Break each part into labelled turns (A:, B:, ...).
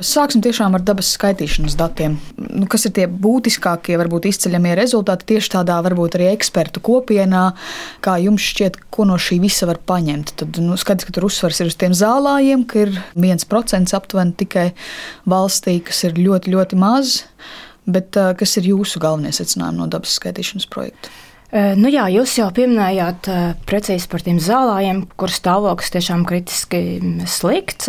A: Sāksim tiešām ar dabas skaitīšanas datiem. Nu, kas ir tie būtiskākie, varbūt izceļamie rezultāti tieši tādā, varbūt arī ekspertu kopienā? Kā jums šķiet, ko no šī visa var paņemt? Tad nu, skaidrs, ka tur uzsvars ir uz tiem zālājiem, ka ir viens procents aptuveni tikai valstī, kas ir ļoti, ļoti maz. Bet kas ir jūsu galvenie secinājumi no dabas skaitīšanas projekta?
B: Nu jā, jūs jau pieminējāt precīzi par tiem zālājiem, kur stāvoklis tiešām kritiski slikts.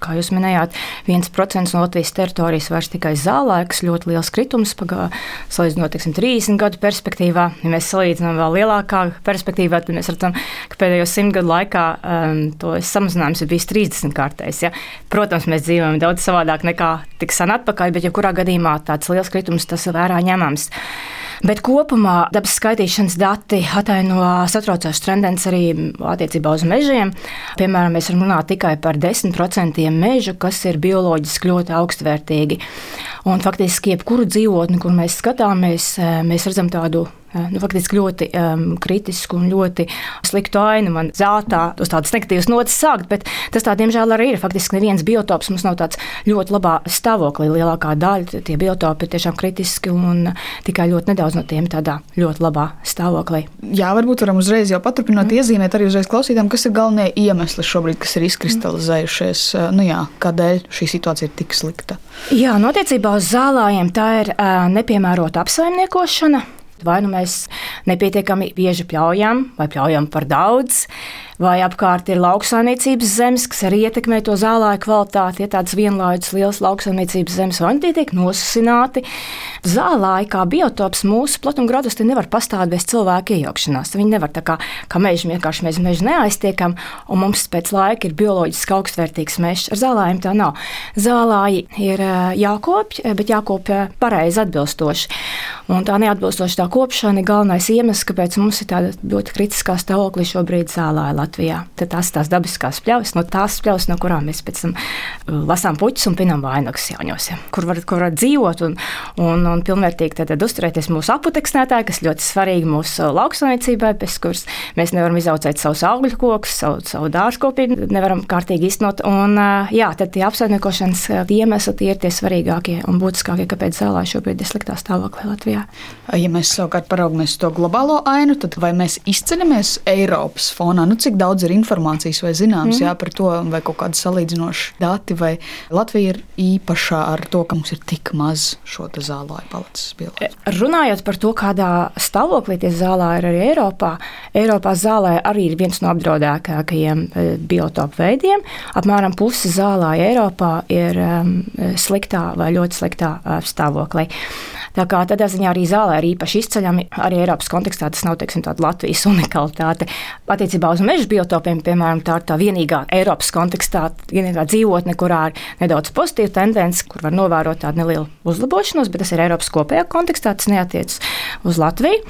B: Kā jūs minējāt, 1% no Latvijas teritorijas vairs tikai zālēks, ļoti liels kritums, salīdzinot teiksim, 30 gadu perspektīvā. Ja mēs salīdzinām vēl lielākā perspektīvā, tad mēs redzam, ka pēdējo simt gadu laikā um, to samazinājums ir bijis 30 kārtais. Ja? Protams, mēs dzīvojam daudz savādāk nekā tik sen atpakaļ, bet jebkurā ja gadījumā tāds liels kritums tas ir vērā ņemams. Bet kopumā dabas skaitīšanas dati ataino satraucošas tendences arī attiecībā uz mežiem. Piemēram, mēs varam runāt tikai par 10% mežu, kas ir bioloģiski ļoti augstvērtīgi. Un faktiski jebkuru dzīvotni, kur mēs skatāmies, mēs redzam tādu nu, faktiski ļoti um, kritisku un ļoti sliktu ainu. Man zeltā uz tādas negatīvas notis sākt, bet tas tā, diemžēl, arī ir. Faktiski neviens biotops mums nav tāds ļoti labā stāvoklī. Lielākā daļa tie biotopi ir tiešām kritiski un tikai ļoti nedaudz no tiem tādā ļoti labā stāvoklī.
A: Jā, varbūt varam uzreiz jau paturpināt, mm. iezīmēt arī uzreiz klausītājiem, kas ir galvenie iemesli šobrīd, kas ir izkristalizējušies. Mm. Nu jā, kādēļ šī situācija ir tik slikta?
B: Jā, notiecībā uz zālājiem tā ir uh, nepiemērota apsaimniekošana. Vai nu mēs nepietiekami bieži pļaujam, vai pļaujam par daudz, vai apkārt ir lauksaimniecības zemes, kas arī ietekmē to zālāju kvalitāti. Ja tādas vienlaidus liels lauksaimniecības zemes, vai tie tiek nosusināti. Zālāji kā biotops mūsu platumgradustī nevar pastāvēt bez cilvēku iejaukšanās. Viņi nevar tā kā, kā meži vienkārši mēs mežu neaiztiekam, un mums pēc laika ir bioloģiski augstvērtīgs mežs. Ar zālājiem tā nav. Zālāji ir jākopj, bet jākopj pareizi atbilstoši. Un tā neatbilstoša kopšana ir galvenais iemesls, kāpēc mums ir tāda ļoti kritiskā stāvoklī šobrīd zālāja Latvijā. Tad tās ir tās dabiskās pļavas, no tās pļavas, no kurām mēs pēc tam uh, lasām puķus un pinām vainagus jauņos, ja, kur var, kur var dzīvot un, un, un pilnvērtīgi tad, tad uzturēties mūsu aputeksnētāji, kas ļoti svarīgi mūsu lauksaimniecībai, bez kuras mēs nevaram izaudzēt savus augļu kokus, savu, savu dārzkopību, nevaram kārtīgi iznot. Un, uh, jā, tad tie apsaimniekošanas uh, iemesli tie ir tie svarīgākie un būtiskākie, kāpēc zālē šobrīd ir sliktā stāvoklī Latvijā.
A: Ja mēs savukārt paraugamies to globālo ainu, tad vai mēs izceļamies Eiropas fonā? Nu, cik daudz ir informācijas vai zināms mm. jā, par to, vai kaut kādi salīdzinoši dati, vai Latvija ir īpašā ar to, ka mums ir tik maz šo zālāju palicis?
B: E, runājot par to, kādā stāvoklī tie zālē ir arī Eiropā, Eiropā zālē arī ir viens no apdraudētākajiem e, biotopu veidiem. Apmēram pusi zālē Eiropā ir um, sliktā vai ļoti sliktā stāvoklī. Tā kā tādā ziņā arī zālē ir īpaši izceļami. Arī Eiropas kontekstā tas nav teiksim, Latvijas unikalitāte. Attiecībā uz meža biotopiem, piemēram, tā ir tā vienīgā Eiropas kontekstā, vienīgā dzīvotne, kurā ir nedaudz pozitīva tendence, kur var novērot tādu nelielu uzlabošanos, bet tas ir Eiropas kopējā kontekstā, tas neatiecas uz Latviju.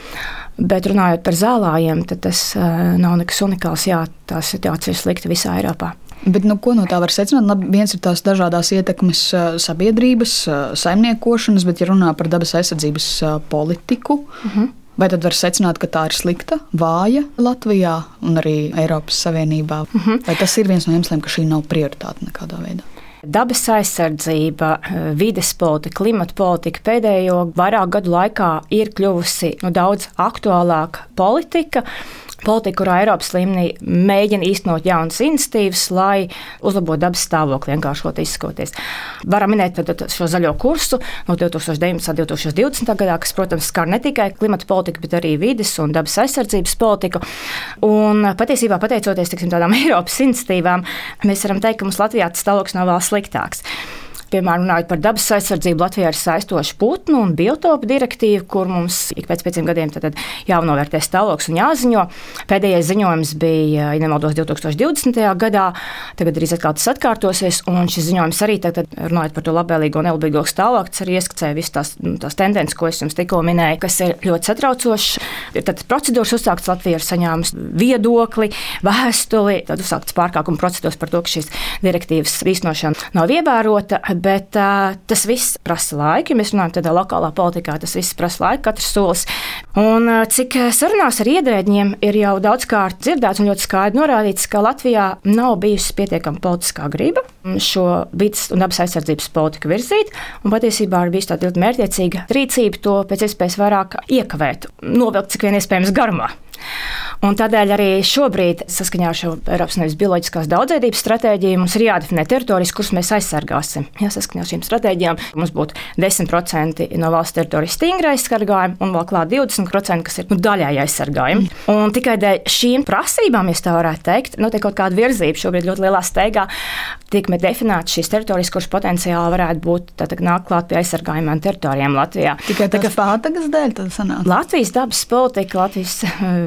B: Bet runājot par zālājiem, tas uh, nav nekas unikāls. Jā, tā situācija ir slikta visā Eiropā.
A: Bet, nu, ko no tā var secināt? Labi, viens ir tās dažādas ietekmes sabiedrības, saimniekošanas, bet, ja runā par dabas aizsardzības politiku, uh mhm. -huh. Vai tad var secināt, ka tā ir slikta, vāja Latvijā un arī Eiropas Savienībā? Uh mhm. -huh. Vai tas ir viens no iemesliem, ka šī nav prioritāte nekādā veidā?
B: Dabas aizsardzība, vides politika, klimata politika pēdējo vairāku gadu laikā ir kļuvusi nu, daudz aktuālāka politika politika, kurā Eiropas līmenī mēģina īstenot jaunas iniciatīvas, lai uzlabotu dabas stāvokli, vienkāršot izskoties. Varam minēt šo zaļo kursu no 2019. un 2020. gadā, kas, protams, skar ne tikai klimata politiku, bet arī vides un dabas aizsardzības politiku. Un patiesībā, pateicoties tiksim, tādām Eiropas iniciatīvām, mēs varam teikt, ka mums Latvijā tas stāvoklis nav vēl sliktāks. Piemēram, runājot par dabas aizsardzību, Latvijā ir saistoša putnu un biotopu direktīva, kur mums ik pēc pieciem gadiem jānovērtē stāvoklis un jāziņo. Pēdējais ziņojums bija, ja nemaldos, 2020. gadā, tagad drīz atkal tas atkārtosies, un šis ziņojums arī tagad, runājot par to labvēlīgo un nelabvēlīgo stāvokli, arī ieskicēja visas tās, nu, tās tendences, ko es jums tikko minēju, kas ir ļoti satraucošas. Tad procedūras uzsāktas Latvijā ir saņēmusi viedokli, vēstuli, tad uzsāktas pārkāpuma procedūras par to, ka šīs direktīvas īstenošana nav ievērota Bet uh, tas viss prasa laiku. Ja mēs runājam tādā lokālā politikā, tas viss prasa laiku, katrs solis. Un uh, cik sarunās ar iedrēģiem ir jau daudzkārt dzirdēts un ļoti skaidri norādīts, ka Latvijā nav bijusi pietiekama politiskā griba šo vidas un dabas aizsardzības politiku virzīt. Un patiesībā ir bijusi tāda ļoti mērķiecīga rīcība to pēc iespējas vairāk iekavēt, novilkt cik vien iespējams garumā. Un tādēļ arī šobrīd, saskaņā ar šo Eiropas Savienības bioloģiskās daudzveidības stratēģiju, mums ir jādefinē teritorijas, kuras mēs aizsargāsim. Jā, saskaņā ar šīm stratēģijām mums būtu 10% no valsts teritorijas stingri aizsargājumi un vēl klāt 20%, kas ir nu, daļēji aizsargājumi. Un tikai dēļ šīm prasībām, ja tā varētu teikt, notiek kaut kāda virzība šobrīd ļoti lielā steigā. Tiek definētas šīs teritorijas, kuras potenciāli varētu būt nākt klāt pie aizsargājumiem teritorijām Latvijā.
A: Tikai tā kā pātagas dēļ tas sanāk.
B: Latvijas dabas politika, Latvijas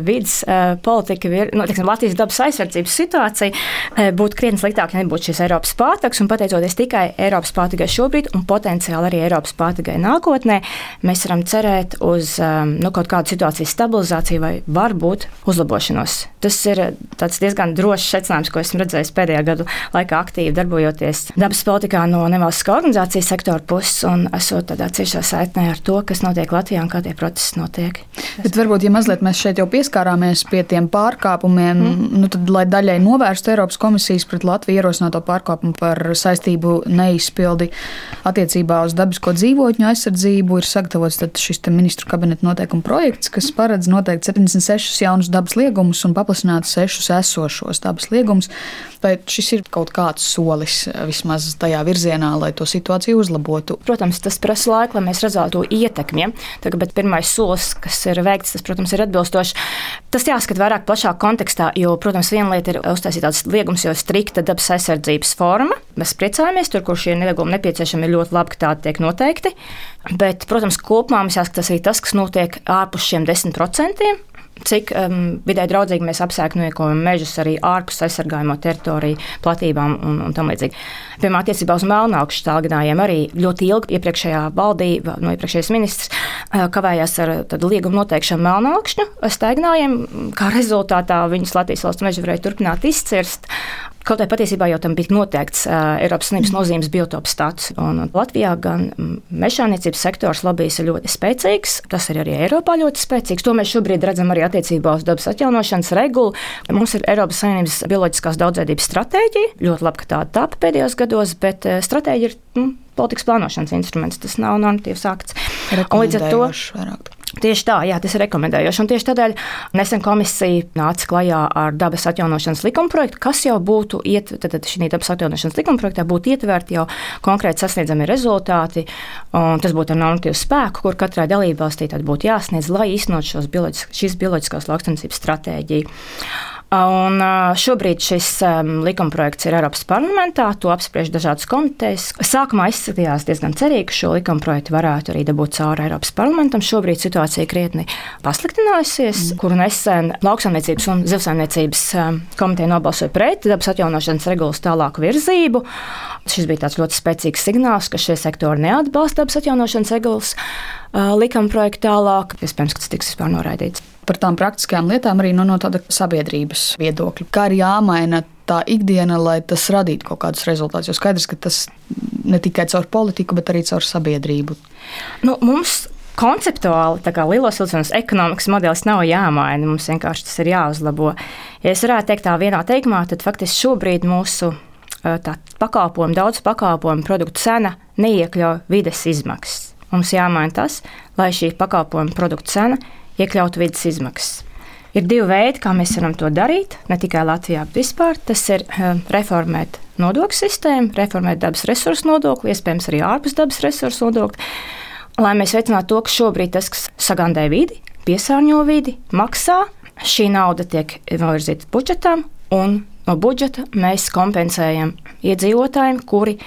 B: vidas uh, politika, vir, nu, tiksim, Latvijas dabas aizsardzības situācija uh, būtu krietni sliktāka, ja nebūtu šis Eiropas pārtiks. Pateicoties tikai Eiropas pārtikai šobrīd un potenciāli arī Eiropas pārtikai nākotnē, mēs varam cerēt uz um, nu, kaut kādu situācijas stabilizāciju vai varbūt uzlabošanos. Tas ir diezgan drošs secinājums, ko esmu redzējis pēdējā gadu laikā, aktīvi darbojoties dabas politikā no nevalstiskā organizācijas sektora puses un esot tādā ciešā saitnē ar to, kas notiek Latvijā un kā tie procesi notiek.
A: Bet varbūt, ja mazliet mēs šeit jau pieskārāmies pie tiem pārkāpumiem, mm. nu tad, lai daļai novērstu Eiropas komisijas pret Latviju ierosināto pārkāpumu par saistību neizpildi attiecībā uz dabisko dzīvotņu aizsardzību, ir sagatavots šis ministru kabineta noteikuma projekts, kas paredz noteikt 76 jaunus dabas liegumus un paplašināt sešus esošos dabas liegumus. Vai šis ir kaut kāds solis vismaz tajā virzienā, lai to situāciju uzlabotu?
B: Protams, tas prasa laiku, lai mēs redzētu to ietekmi. Tagad, bet pirmais solis, kas ir veikts, tas, protams, ir atbilstošs. Tas jāskat vairāk plašā kontekstā, jo, protams, viena lieta ir uztaisīt tāds liegums, jo strikta dabas aizsardzības forma. Mēs priecājamies, tur, kur šie neliegumi nepieciešami, ir ļoti labi, ka tādi tiek noteikti. Bet, protams, kopumā mums jāskatās arī tas, kas notiek ārpus šiem 10% cik um, vidē draudzīgi mēs apsēknojam mežus arī ārpus aizsargājamo teritoriju platībām un, un tam līdzīgi. Piemēram, attiecībā uz melnākšu stāvgadājiem arī ļoti ilgi iepriekšējā valdība, no iepriekšējais ministrs, uh, kavējās ar līgumu noteikšanu melnākšu stēgnājiem, kā rezultātā viņus Latvijas valsts meži varēja turpināt izcirst. Kaut arī patiesībā jau tam bija noteikts Eiropas Savienības nozīmes biotopu status. Un Latvijā gan mežāniecības sektors lobbyis ir ļoti spēcīgs, tas ir arī Eiropā ļoti spēcīgs. To mēs šobrīd redzam arī attiecībā uz dabas atjaunošanas regulu. Mums ir Eiropas Savienības bioloģiskās daudzveidības stratēģija. Ļoti labi, ka tā tāpa pēdējos gados, bet stratēģija ir nu, politikas plānošanas instruments. Tas nav normatīvs akts.
A: Līdz ar to vairāk.
B: Tieši tā, jā, tas ir rekomendējoši. Un tieši tādēļ nesen komisija nāca klajā ar dabas atjaunošanas likuma projektu, kas jau būtu, iet, tad, tad šī dabas atjaunošanas likuma projektā būtu ietverti jau konkrēti sasniedzami rezultāti. Tas būtu ar normatīvu spēku, kur katrai dalībvalstī būtu jāsniedz, lai īstenot bioloģis, šīs bioloģiskās lauksaimniecības stratēģiju. Un šobrīd šis likumprojekts ir Eiropas parlamentā, to apspriež dažādas komitejas. Sākumā izskatījās diezgan cerīgi, ka šo likumprojektu varētu arī dabūt cauri Eiropas parlamentam. Šobrīd situācija krietni pasliktinājusies, mm. kuru nesen lauksaimniecības un zivsaimniecības komiteja nobalsoja pret dabas atjaunošanas regulas tālāku virzību. Šis bija tāds ļoti spēcīgs signāls, ka šie sektori neatbalsta dabas atjaunošanas regulas likuma projektu tālāk. Iespējams, ka tas tiks vispār noraidīts
A: par tām praktiskajām lietām arī no, no tāda sabiedrības viedokļa. Kā ir jāmaina tā ikdiena, lai tas radītu kaut kādus rezultātus? Jo skaidrs, ka tas ne tikai caur politiku, bet arī caur sabiedrību.
B: Nu, mums konceptuāli lielos vilcienos ekonomikas modelis nav jāmaina, mums vienkārši tas ir jāuzlabo. Ja es varētu teikt tā vienā teikumā, tad faktiski šobrīd mūsu pakalpojumu, daudz pakalpojumu produktu cena neiekļauj vides izmaksas. Mums jāmaina tas, lai šī pakalpojumu produktu cena iekļautu vidas izmaksas. Ir divi veidi, kā mēs varam to darīt. Ne tikai Latvijā, bet vispār. Tas ir uh, reformēt nodokļu sistēmu, reformēt dabas resursu nodokli, iespējams, arī ārpus dabas resursu nodokli. Lai mēs veicinātu to, ka šobrīd tas, kas sagandē vidi, piesārņo vidi, maksā, šī nauda tiek novirzīta budžetam, un no budžeta mēs kompensējam iedzīvotājiem, kuri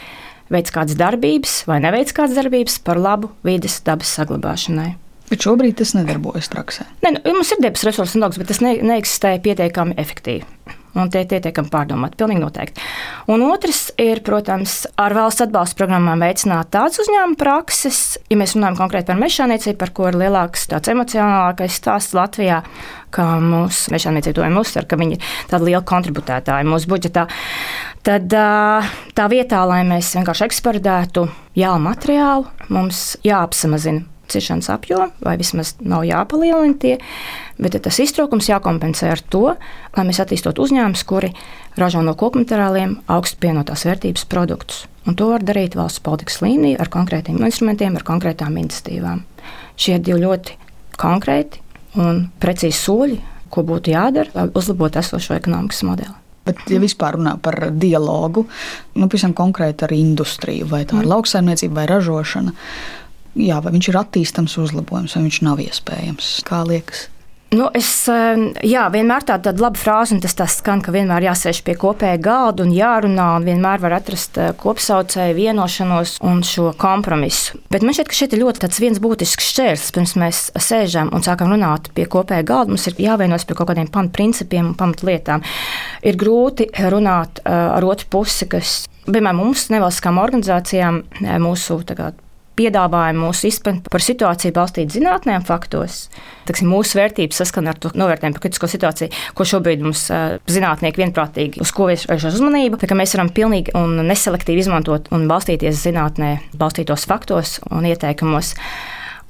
B: veic kādas darbības vai neveic kādas darbības par labu vides dabas saglabāšanai.
A: Bet šobrīd tas nedarbojas praksē.
B: Ne, nu, mums ir debes resursu nodoklis, bet tas ne, neeksistē pietiekami efektīvi. un tie pietiekami pārdomāti. Pilnīgi noteikti. Un otrs ir, protams, ar valsts atbalsta programmām veicināt tādas uzņēmuma prakses. Ja mēs runājam konkrēti par mežāniecību, par ko ir lielāks tāds emocionālākais stāsts Latvijā, kā mūsu mežāniecība to uzsver, ka viņi ir tādi lieli kontributētāji mūsu budžetā. Tad tā vietā, lai mēs vienkārši eksportētu jaunu materiālu, mums jāapsamazina ciešanas apjomu, vai vismaz nav jāpalielina tie, bet tas iztrūkums jākompensē ar to, lai mēs attīstot uzņēmumus, kuri ražo no koku materiāliem augstu pienotās vērtības produktus. Un to var darīt valsts politikas līmenī ar konkrētiem instrumentiem, ar konkrētām iniciatīvām. Šie divi ļoti konkrēti un precīzi soļi, ko būtu jādara, lai uzlabotu esošo ekonomikas modeli.
A: Bet, ja vispār runā par dialogu, nu, pavisam konkrēti ar industriju, vai tā ir mm. lauksaimniecība vai ražošana, jā, vai viņš ir attīstams, uzlabojams, vai viņš nav iespējams? Kā liekas?
B: Nu, es jā, vienmēr tādu, tādu labu frāzi, un tas tā skan, ka vienmēr jāsēž pie kopēja galda un jārunā, un vienmēr var atrast eh, kopsaucēju, vienošanos un šo kompromisu. Bet man šķiet, ka šeit ir ļoti viens būtisks šķērslis, pirms mēs sēžam un sākam runāt pie kopēja galda. Mums ir jāvienojas par kaut kādiem pamatprincipiem un pamatlietām. Ir grūti runāt eh, ar otru pusi, kas piemēram, mums, nevalstiskām organizācijām, eh, mūsu kā, piedāvājumu, mūsu izpratni par situāciju balstīt zinātnē un faktos. Taksim, mūsu vērtības saskana ar to novērtējumu par kritisko situāciju, ko šobrīd mums zinātnieki vienprātīgi uz ko vērš uzmanību. Mēs varam pilnīgi un neselektīvi izmantot un balstīties zinātnē, balstītos faktos un ieteikumos.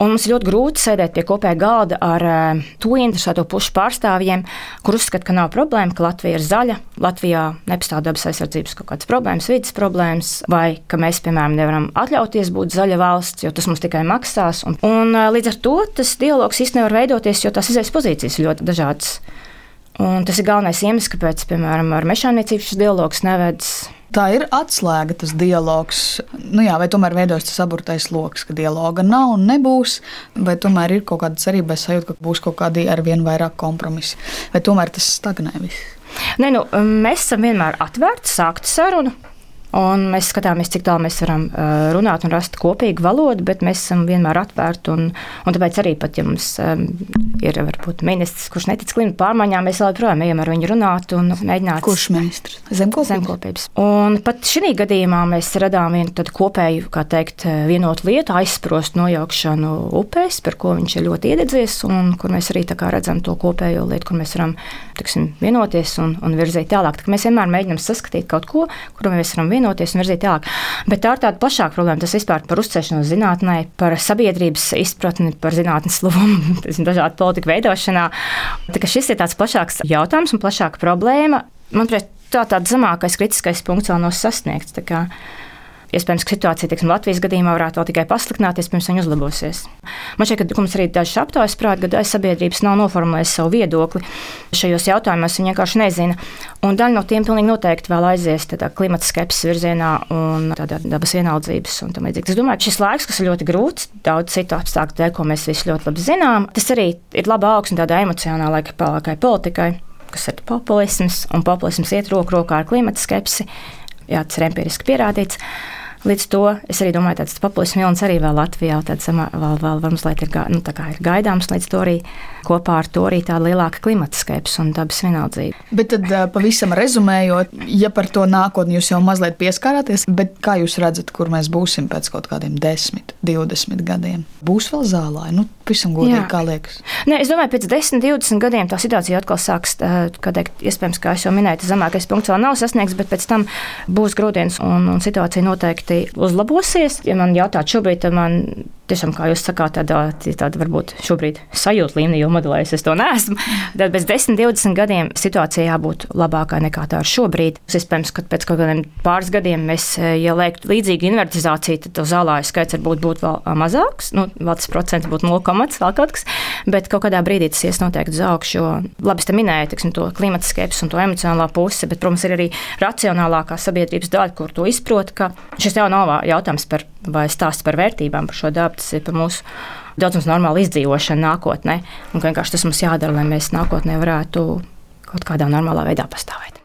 B: Un mums ir ļoti grūti sēdēt pie kopējā galda ar uh, to interesēto pušu pārstāvjiem, kur uzskata, ka nav problēma, ka Latvija ir zaļa, Latvijā nepastāv dabas aizsardzības kaut kādas problēmas, vidas problēmas, vai ka mēs, piemēram, nevaram atļauties būt zaļa valsts, jo tas mums tikai maksās. Un, un uh, līdz ar to tas dialogs īstenībā nevar veidoties, jo tās izējas pozīcijas ir ļoti dažādas. Un tas ir galvenais iemesls, kāpēc, piemēram, ar mežāniecību šis dialogs nevedas
A: Tā ir atslēga, tas dialogs. Nu jā, vai tomēr veidojas tas aburtais lokus, ka dialoga nav un nebūs, vai tomēr ir kaut kāda cerība, sajūta, ka būs kaut kādi ar vien vairāk kompromisi, vai tomēr tas stagnē viss.
B: Nē, nu, mēs esam vienmēr atvērti sākt sarunu. Un mēs skatāmies, cik tālu mēs varam uh, runāt un rast kopīgu valodu, bet mēs esam vienmēr atvērti. Un, un tāpēc arī, pat, ja mums um, ir varbūt ministrs, kurš netic klimata pārmaiņām, mēs joprojām ejam ar viņu runāt un mēģināt.
A: Kurš ministrs? Zemkopības.
B: Zemkopības. Un pat šī gadījumā mēs radām vienu kopēju, kā teikt, vienotu lietu, aizsprostu nojaukšanu upēs, par ko viņš ir ļoti iededzies, un kur mēs arī redzam to kopējo lietu, kur mēs varam tiksim, vienoties un, un virzīt tālāk. Tā mēs vienmēr mēģinām saskatīt kaut ko, kur mēs varam vienoties vienoties un virzīt tālāk. Bet tā ir tāda plašāka problēma. Tas vispār par uzticēšanos zinātnē, par sabiedrības izpratni par zinātnes lomu, dažādu politiku veidošanā. Šis ir tāds plašāks jautājums un plašāka problēma. Manuprāt, tā tāds zemākais kritiskais punkts vēl nav sasniegts. Iespējams, ka situācija teiksim, Latvijas gadījumā varētu vēl tikai pasliktināties, pirms viņa uzlabosies. Man šķiet, ka mums arī dažs aptaujas prāt, ka daļa sabiedrības nav noformulējusi savu viedokli šajos jautājumos. Viņi vienkārši nezina. Un daļa no tiem pilnīgi noteikti vēl aizies klimata skepsis virzienā un dabas vienaldzības un tam līdzīgi. Es domāju, ka šis laiks, kas ir ļoti grūts, daudz citu apstākļu dēļ, ko mēs visi ļoti labi zinām, tas arī ir laba augsne tādai emocionālai, pelēkai politikai, kas ir populisms, un populisms iet roku rokā ar klimata skepsi. Jā, tas ir empiriski pierādīts. Līdz to es arī domāju, tas populisms vilnis arī vēl Latvijā samā, vēl, vēl, vēl mazliet ir, nu, ir gaidāms. Līdz to arī kopā ar to arī tāda lielāka klimata skepse un dabas vienaldzība.
A: Bet tad pavisam rezumējot, ja par to nākotni jūs jau mazliet pieskārāties, bet kā jūs redzat, kur mēs būsim pēc kaut kādiem 10, 20 gadiem? Būs vēl zālē, nu, pavisam godīgi, kā liekas.
B: Nē, es domāju, pēc 10, 20 gadiem tā situācija atkal sāks, teikt, iespējams, kā jau minēju, zemākais punkts vēl nav sasniegts, bet pēc tam būs grūdienas un, un situācija noteikti noteikti uzlabosies. Ja man jautā šobrīd, tad man tiešām, kā jūs sakāt, tāda, tāda varbūt šobrīd sajūta līmenī, jo modelējis es to neesmu. Tad pēc 10, 20 gadiem situācija jābūt labākai nekā tā ir šobrīd. Iespējams, ka pēc kaut kādiem pāris gadiem mēs, ja liektu līdzīgu invertizāciju, tad to zālāju skaits varbūt būtu vēl mazāks. Nu, vēl tas procents būtu 0,5 vēl kaut kas, bet kaut kādā brīdī tas ies noteikti uz augšu. Jo labi, es te minēju tiksim, to klimata skepsi un to emocionālā pusi, bet, protams, ir arī racionālākā sabiedrības daļa, kur to izprot, ka šis jau nav jautājums par vai stāsts par vērtībām, par šo dabu, tas ir par mūsu daudzums normālu izdzīvošanu nākotnē. Un vienkārši tas mums jādara, lai mēs nākotnē varētu kaut kādā normālā veidā pastāvēt.